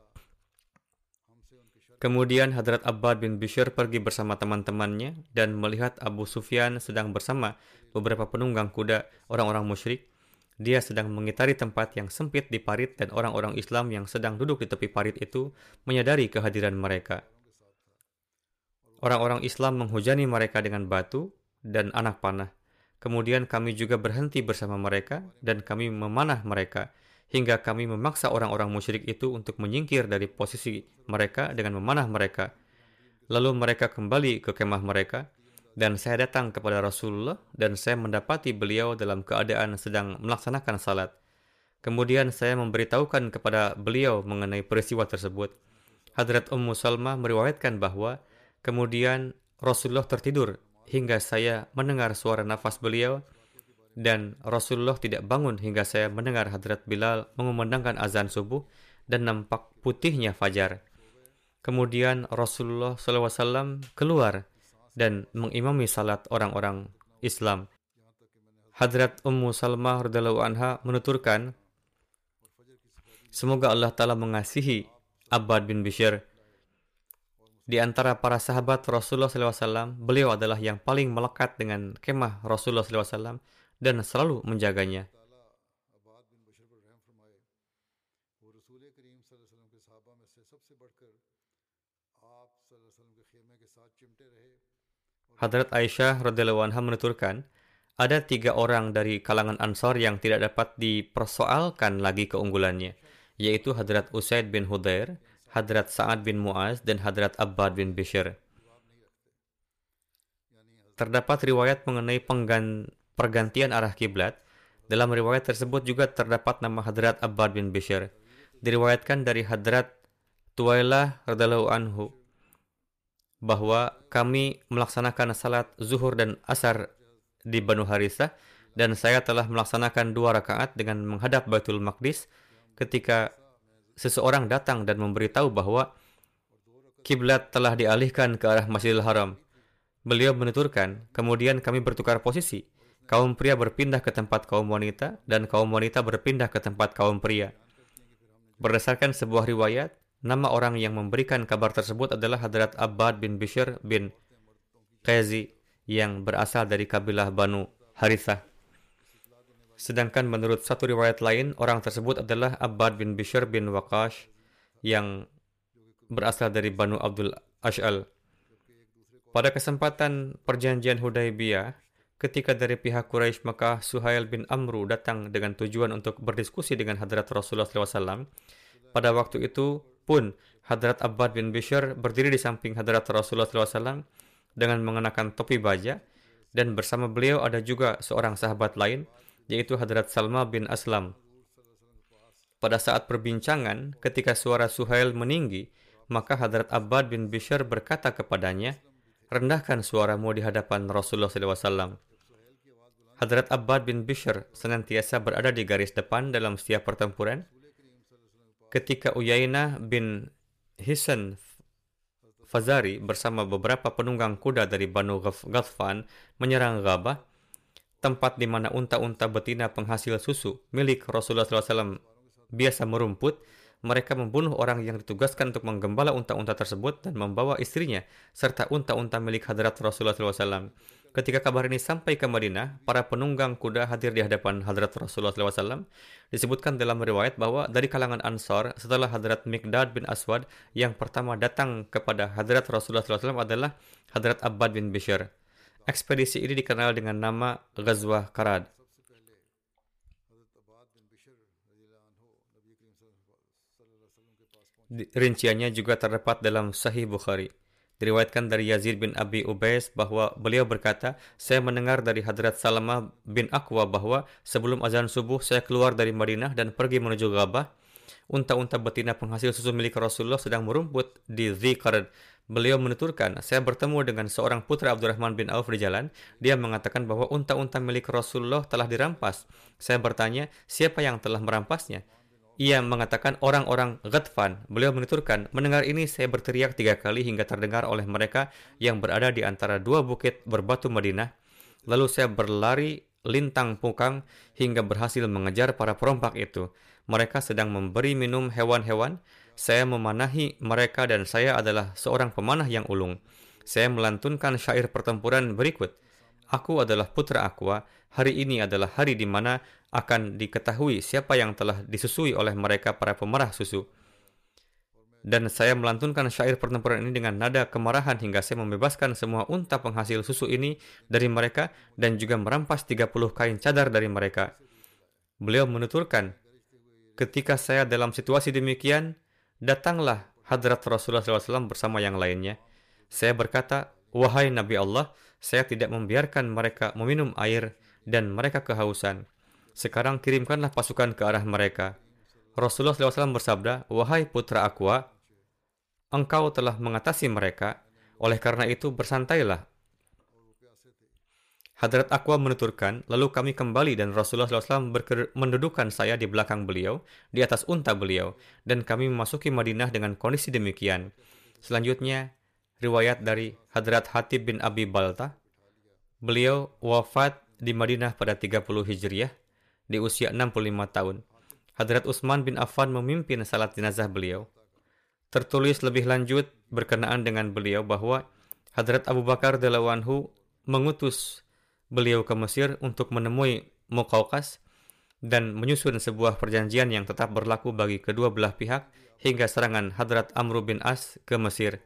Kemudian Hadrat Abbad bin Bishr pergi bersama teman-temannya dan melihat Abu Sufyan sedang bersama beberapa penunggang kuda orang-orang musyrik. Dia sedang mengitari tempat yang sempit di parit dan orang-orang Islam yang sedang duduk di tepi parit itu menyadari kehadiran mereka. Orang-orang Islam menghujani mereka dengan batu dan anak panah. Kemudian kami juga berhenti bersama mereka dan kami memanah mereka hingga kami memaksa orang-orang musyrik itu untuk menyingkir dari posisi mereka dengan memanah mereka. Lalu mereka kembali ke kemah mereka dan saya datang kepada Rasulullah dan saya mendapati beliau dalam keadaan sedang melaksanakan salat. Kemudian saya memberitahukan kepada beliau mengenai peristiwa tersebut. Hadrat Ummu Salma meriwayatkan bahwa kemudian Rasulullah tertidur hingga saya mendengar suara nafas beliau dan Rasulullah tidak bangun hingga saya mendengar Hadrat Bilal mengumandangkan azan subuh dan nampak putihnya fajar. Kemudian Rasulullah SAW keluar dan mengimami salat orang-orang Islam. Hadrat Ummu Salmah radhiallahu anha menuturkan, Semoga Allah Ta'ala mengasihi Abbad bin Bishr di antara para sahabat Rasulullah SAW, beliau adalah yang paling melekat dengan kemah Rasulullah SAW dan selalu menjaganya. Hadrat Aisyah radhiyallahu anha menuturkan, ada tiga orang dari kalangan Ansar yang tidak dapat dipersoalkan lagi keunggulannya, yaitu Hadrat Usaid bin Hudair, Hadrat Sa'ad bin Mu'az dan Hadrat Abbad bin Bishr. Terdapat riwayat mengenai penggan pergantian arah kiblat. Dalam riwayat tersebut juga terdapat nama Hadrat Abbad bin Bishr. Diriwayatkan dari Hadrat Tuwailah radhiallahu anhu bahwa kami melaksanakan salat zuhur dan asar di Banu Harisah dan saya telah melaksanakan dua rakaat dengan menghadap Baitul Maqdis ketika seseorang datang dan memberitahu bahwa kiblat telah dialihkan ke arah Masjidil Haram. Beliau menuturkan, kemudian kami bertukar posisi. Kaum pria berpindah ke tempat kaum wanita dan kaum wanita berpindah ke tempat kaum pria. Berdasarkan sebuah riwayat, nama orang yang memberikan kabar tersebut adalah Hadrat Abbad bin Bishr bin Qazi yang berasal dari kabilah Banu Harithah. Sedangkan menurut satu riwayat lain, orang tersebut adalah Abbad bin Bishr bin Waqash yang berasal dari Banu Abdul Ash'al. Pada kesempatan perjanjian Hudaybiyah, ketika dari pihak Quraisy Mekah Suhail bin Amru datang dengan tujuan untuk berdiskusi dengan Hadrat Rasulullah SAW, pada waktu itu pun Hadrat Abbad bin Bishr berdiri di samping Hadrat Rasulullah SAW dengan mengenakan topi baja dan bersama beliau ada juga seorang sahabat lain yaitu Hadrat Salma bin Aslam. Pada saat perbincangan, ketika suara Suhail meninggi, maka Hadrat Abbad bin Bishr berkata kepadanya, rendahkan suaramu di hadapan Rasulullah SAW. Hadrat Abbad bin Bishr senantiasa berada di garis depan dalam setiap pertempuran. Ketika Uyainah bin Hisan Fazari bersama beberapa penunggang kuda dari Banu Ghaffan menyerang Ghabah, tempat di mana unta-unta betina penghasil susu milik Rasulullah SAW biasa merumput, mereka membunuh orang yang ditugaskan untuk menggembala unta-unta tersebut dan membawa istrinya serta unta-unta milik hadrat Rasulullah SAW. Ketika kabar ini sampai ke Madinah, para penunggang kuda hadir di hadapan hadrat Rasulullah SAW. Disebutkan dalam riwayat bahwa dari kalangan Ansar, setelah hadrat Mikdad bin Aswad, yang pertama datang kepada hadrat Rasulullah SAW adalah hadrat Abbad bin Bishr. Ekspedisi ini dikenal dengan nama Ghazwah Karad. Rinciannya juga terdapat dalam Sahih Bukhari. Diriwayatkan dari Yazid bin Abi Ubais bahwa beliau berkata, saya mendengar dari Hadrat Salamah bin Aqwa bahwa sebelum azan subuh saya keluar dari Madinah dan pergi menuju Gabah. Unta-unta betina penghasil susu milik Rasulullah sedang merumput di Zikard Beliau menuturkan, saya bertemu dengan seorang putra Abdurrahman bin Auf di jalan. Dia mengatakan bahwa unta-unta milik Rasulullah telah dirampas. Saya bertanya, siapa yang telah merampasnya? Ia mengatakan orang-orang Ghatfan. Beliau menuturkan, mendengar ini saya berteriak tiga kali hingga terdengar oleh mereka yang berada di antara dua bukit berbatu Madinah. Lalu saya berlari lintang pukang hingga berhasil mengejar para perompak itu. Mereka sedang memberi minum hewan-hewan. Saya memanahi mereka dan saya adalah seorang pemanah yang ulung. Saya melantunkan syair pertempuran berikut. Aku adalah putra Aqua. Hari ini adalah hari di mana akan diketahui siapa yang telah disusui oleh mereka para pemerah susu. Dan saya melantunkan syair pertempuran ini dengan nada kemarahan hingga saya membebaskan semua unta penghasil susu ini dari mereka dan juga merampas 30 kain cadar dari mereka. Beliau menuturkan, ketika saya dalam situasi demikian, datanglah hadrat Rasulullah SAW bersama yang lainnya. Saya berkata, wahai Nabi Allah, saya tidak membiarkan mereka meminum air dan mereka kehausan. Sekarang kirimkanlah pasukan ke arah mereka. Rasulullah SAW bersabda, Wahai putra Aqua, engkau telah mengatasi mereka, oleh karena itu bersantailah. Hadrat Aqua menuturkan, lalu kami kembali dan Rasulullah SAW mendudukan saya di belakang beliau, di atas unta beliau, dan kami memasuki Madinah dengan kondisi demikian. Selanjutnya, riwayat dari Hadrat Hatib bin Abi Balta, beliau wafat di Madinah pada 30 Hijriah, di usia 65 tahun. Hadrat Utsman bin Affan memimpin salat jenazah beliau. Tertulis lebih lanjut berkenaan dengan beliau bahwa Hadrat Abu Bakar Dalawanhu mengutus beliau ke Mesir untuk menemui Muqawqas dan menyusun sebuah perjanjian yang tetap berlaku bagi kedua belah pihak hingga serangan Hadrat Amr bin As ke Mesir.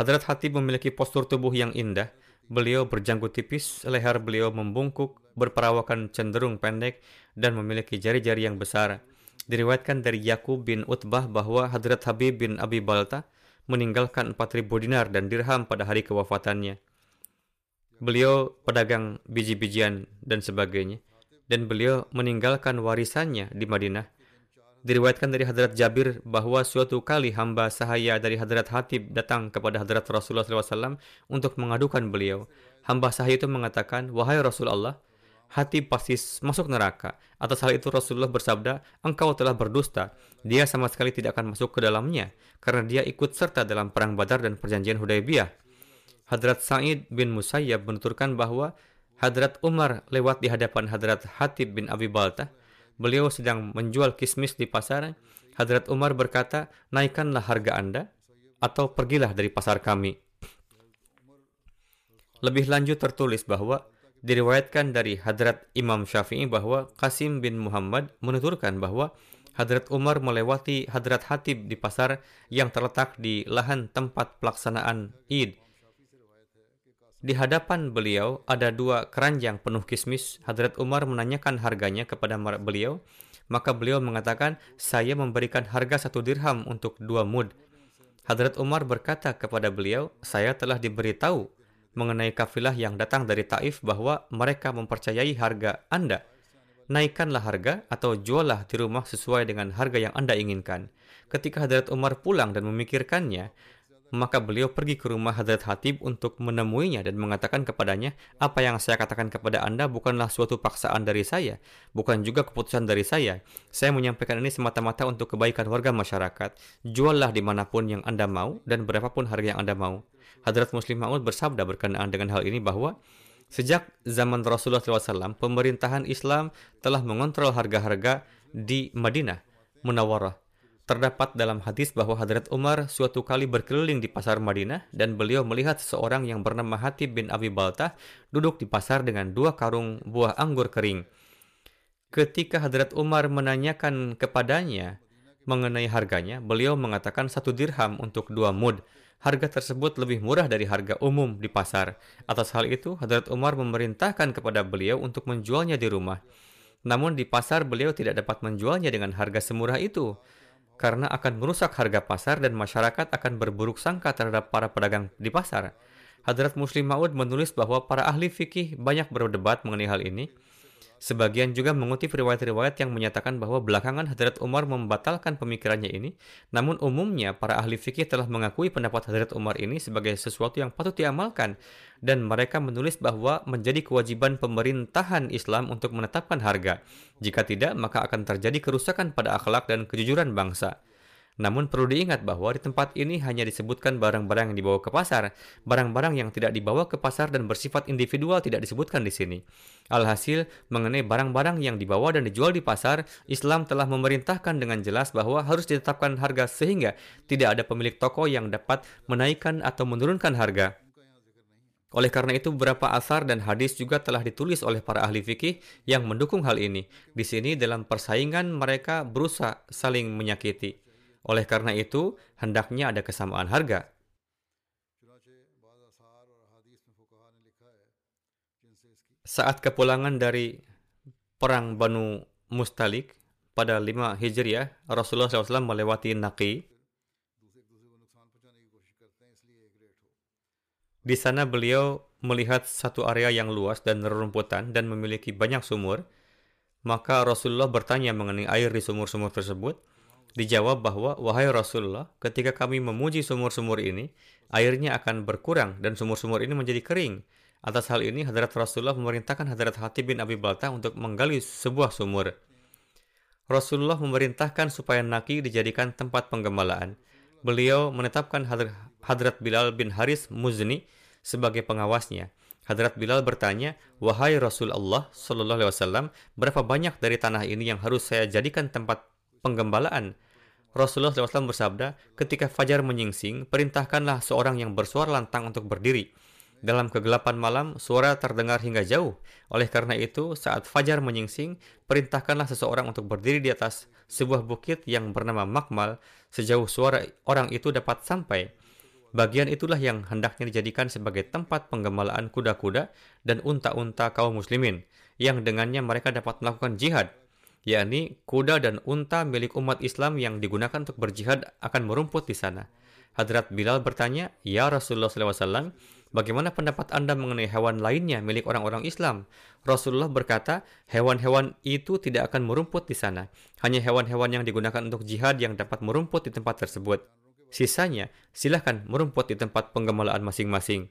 Hadrat Hatib memiliki postur tubuh yang indah Beliau berjanggut tipis, leher beliau membungkuk, berperawakan cenderung pendek, dan memiliki jari-jari yang besar. Diriwayatkan dari Yakub bin Utbah bahwa Hadrat Habib bin Abi Balta meninggalkan 4.000 dinar dan dirham pada hari kewafatannya. Beliau pedagang biji-bijian dan sebagainya. Dan beliau meninggalkan warisannya di Madinah Diriwayatkan dari Hadrat Jabir bahwa suatu kali hamba sahaya dari Hadrat Hatib datang kepada Hadrat Rasulullah SAW untuk mengadukan beliau. Hamba sahaya itu mengatakan, Wahai Rasulullah, Hatib pasti masuk neraka. Atas hal itu Rasulullah bersabda, engkau telah berdusta. Dia sama sekali tidak akan masuk ke dalamnya, karena dia ikut serta dalam perang badar dan perjanjian Hudaybiyah. Hadrat Sa'id bin Musayyab menuturkan bahwa Hadrat Umar lewat di hadapan Hadrat Hatib bin Abi Baltah beliau sedang menjual kismis di pasar, Hadrat Umar berkata, naikkanlah harga Anda, atau pergilah dari pasar kami. Lebih lanjut tertulis bahwa diriwayatkan dari Hadrat Imam Syafi'i bahwa Qasim bin Muhammad menuturkan bahwa Hadrat Umar melewati Hadrat Hatib di pasar yang terletak di lahan tempat pelaksanaan Id di hadapan beliau ada dua keranjang penuh kismis. Hadrat Umar menanyakan harganya kepada beliau. Maka beliau mengatakan, saya memberikan harga satu dirham untuk dua mud. Hadrat Umar berkata kepada beliau, saya telah diberitahu mengenai kafilah yang datang dari Taif bahwa mereka mempercayai harga Anda. Naikkanlah harga atau juallah di rumah sesuai dengan harga yang Anda inginkan. Ketika Hadrat Umar pulang dan memikirkannya, maka beliau pergi ke rumah Hadrat Hatib untuk menemuinya dan mengatakan kepadanya, apa yang saya katakan kepada Anda bukanlah suatu paksaan dari saya, bukan juga keputusan dari saya. Saya menyampaikan ini semata-mata untuk kebaikan warga masyarakat. Juallah di mana pun yang Anda mau dan berapapun harga yang Anda mau. Hadrat Muslim Ma'ud bersabda berkenaan dengan hal ini bahwa Sejak zaman Rasulullah SAW, pemerintahan Islam telah mengontrol harga-harga di Madinah, Munawarah, Terdapat dalam hadis bahwa Hadrat Umar suatu kali berkeliling di pasar Madinah dan beliau melihat seorang yang bernama Hatib bin Abi Baltah duduk di pasar dengan dua karung buah anggur kering. Ketika Hadrat Umar menanyakan kepadanya mengenai harganya, beliau mengatakan satu dirham untuk dua mud. Harga tersebut lebih murah dari harga umum di pasar. Atas hal itu, Hadrat Umar memerintahkan kepada beliau untuk menjualnya di rumah. Namun di pasar beliau tidak dapat menjualnya dengan harga semurah itu karena akan merusak harga pasar dan masyarakat akan berburuk sangka terhadap para pedagang di pasar. Hadrat Muslim Ma'ud menulis bahwa para ahli fikih banyak berdebat mengenai hal ini. Sebagian juga mengutip riwayat-riwayat yang menyatakan bahwa belakangan Hadrat Umar membatalkan pemikirannya ini, namun umumnya para ahli fikih telah mengakui pendapat Hadrat Umar ini sebagai sesuatu yang patut diamalkan, dan mereka menulis bahwa menjadi kewajiban pemerintahan Islam untuk menetapkan harga. Jika tidak, maka akan terjadi kerusakan pada akhlak dan kejujuran bangsa. Namun perlu diingat bahwa di tempat ini hanya disebutkan barang-barang yang dibawa ke pasar. Barang-barang yang tidak dibawa ke pasar dan bersifat individual tidak disebutkan di sini. Alhasil, mengenai barang-barang yang dibawa dan dijual di pasar, Islam telah memerintahkan dengan jelas bahwa harus ditetapkan harga sehingga tidak ada pemilik toko yang dapat menaikkan atau menurunkan harga. Oleh karena itu, beberapa asar dan hadis juga telah ditulis oleh para ahli fikih yang mendukung hal ini. Di sini, dalam persaingan mereka berusaha saling menyakiti. Oleh karena itu, hendaknya ada kesamaan harga. Saat kepulangan dari perang Banu Mustalik pada 5 Hijriah, Rasulullah SAW melewati Naqi. Di sana beliau melihat satu area yang luas dan rerumputan dan memiliki banyak sumur. Maka Rasulullah bertanya mengenai air di sumur-sumur tersebut. Dijawab bahwa, wahai Rasulullah, ketika kami memuji sumur-sumur ini, airnya akan berkurang dan sumur-sumur ini menjadi kering. Atas hal ini, Hadrat Rasulullah memerintahkan Hadrat Hatib bin Abi Balta untuk menggali sebuah sumur. Rasulullah memerintahkan supaya Naki dijadikan tempat penggembalaan. Beliau menetapkan Hadrat Bilal bin Haris Muzni sebagai pengawasnya. Hadrat Bilal bertanya, "Wahai Rasulullah sallallahu alaihi wasallam, berapa banyak dari tanah ini yang harus saya jadikan tempat penggembalaan. Rasulullah SAW bersabda, ketika fajar menyingsing, perintahkanlah seorang yang bersuara lantang untuk berdiri. Dalam kegelapan malam, suara terdengar hingga jauh. Oleh karena itu, saat fajar menyingsing, perintahkanlah seseorang untuk berdiri di atas sebuah bukit yang bernama Makmal sejauh suara orang itu dapat sampai. Bagian itulah yang hendaknya dijadikan sebagai tempat penggembalaan kuda-kuda dan unta-unta kaum muslimin, yang dengannya mereka dapat melakukan jihad yakni kuda dan unta milik umat Islam yang digunakan untuk berjihad akan merumput di sana. Hadrat Bilal bertanya, Ya Rasulullah SAW, bagaimana pendapat Anda mengenai hewan lainnya milik orang-orang Islam? Rasulullah berkata, hewan-hewan itu tidak akan merumput di sana. Hanya hewan-hewan yang digunakan untuk jihad yang dapat merumput di tempat tersebut. Sisanya, silahkan merumput di tempat penggembalaan masing-masing.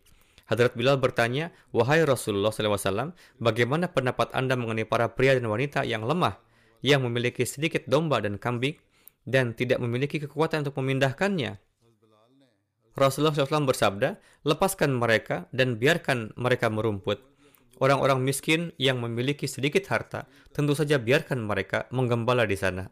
Hadrat Bilal bertanya, Wahai Rasulullah SAW, bagaimana pendapat Anda mengenai para pria dan wanita yang lemah? Yang memiliki sedikit domba dan kambing dan tidak memiliki kekuatan untuk memindahkannya. Rasulullah SAW bersabda, lepaskan mereka dan biarkan mereka merumput. Orang-orang miskin yang memiliki sedikit harta, tentu saja biarkan mereka menggembala di sana.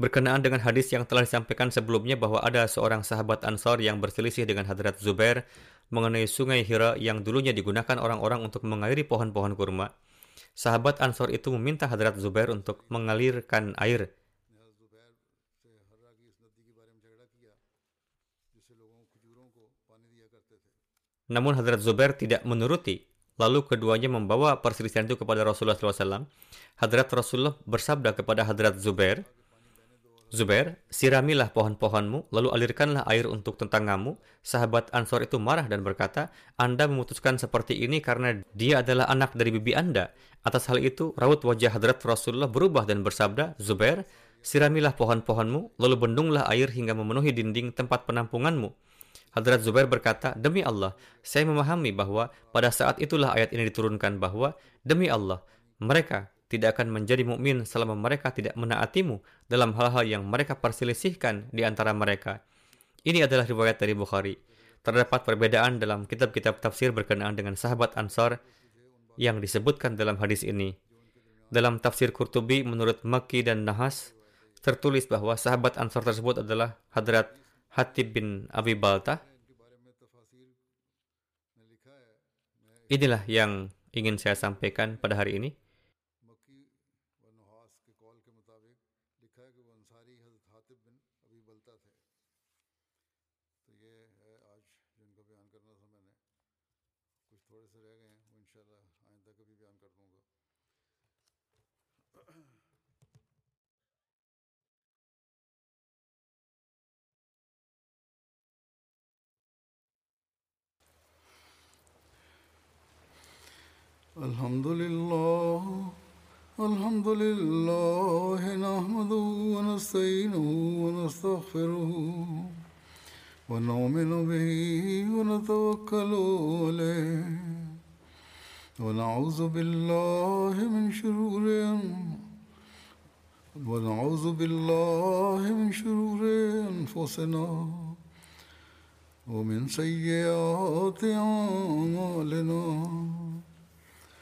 Berkenaan dengan hadis yang telah disampaikan sebelumnya bahwa ada seorang sahabat Ansar yang berselisih dengan Hadrat Zubair mengenai sungai Hira yang dulunya digunakan orang-orang untuk mengairi pohon-pohon kurma. Sahabat Ansar itu meminta Hadrat Zubair untuk mengalirkan air. Namun Hadrat Zubair tidak menuruti. Lalu keduanya membawa perselisihan itu kepada Rasulullah SAW. Hadrat Rasulullah bersabda kepada Hadrat Zubair, Zubair, siramilah pohon-pohonmu, lalu alirkanlah air untuk tentanggamu. Sahabat Ansor itu marah dan berkata, Anda memutuskan seperti ini karena dia adalah anak dari bibi Anda. Atas hal itu, raut wajah hadrat Rasulullah berubah dan bersabda, Zubair, siramilah pohon-pohonmu, lalu bendunglah air hingga memenuhi dinding tempat penampunganmu. Hadrat Zubair berkata, Demi Allah, saya memahami bahwa pada saat itulah ayat ini diturunkan bahwa, Demi Allah, mereka tidak akan menjadi mukmin selama mereka tidak menaatimu dalam hal-hal yang mereka perselisihkan di antara mereka. Ini adalah riwayat dari Bukhari. Terdapat perbedaan dalam kitab-kitab tafsir berkenaan dengan sahabat Ansar yang disebutkan dalam hadis ini. Dalam tafsir Qurtubi menurut Makki dan Nahas tertulis bahwa sahabat Ansar tersebut adalah Hadrat Hatib bin Abi Balta. Inilah yang ingin saya sampaikan pada hari ini. الحمد لله الحمد لله نحمده ونستعينه ونستغفره ونؤمن به ونتوكل عليه. ونعوذ بالله من شرور ونعوذ بالله من شرور أنفسنا ومن سيئات أعمالنا.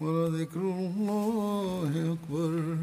ولذكر الله أكبر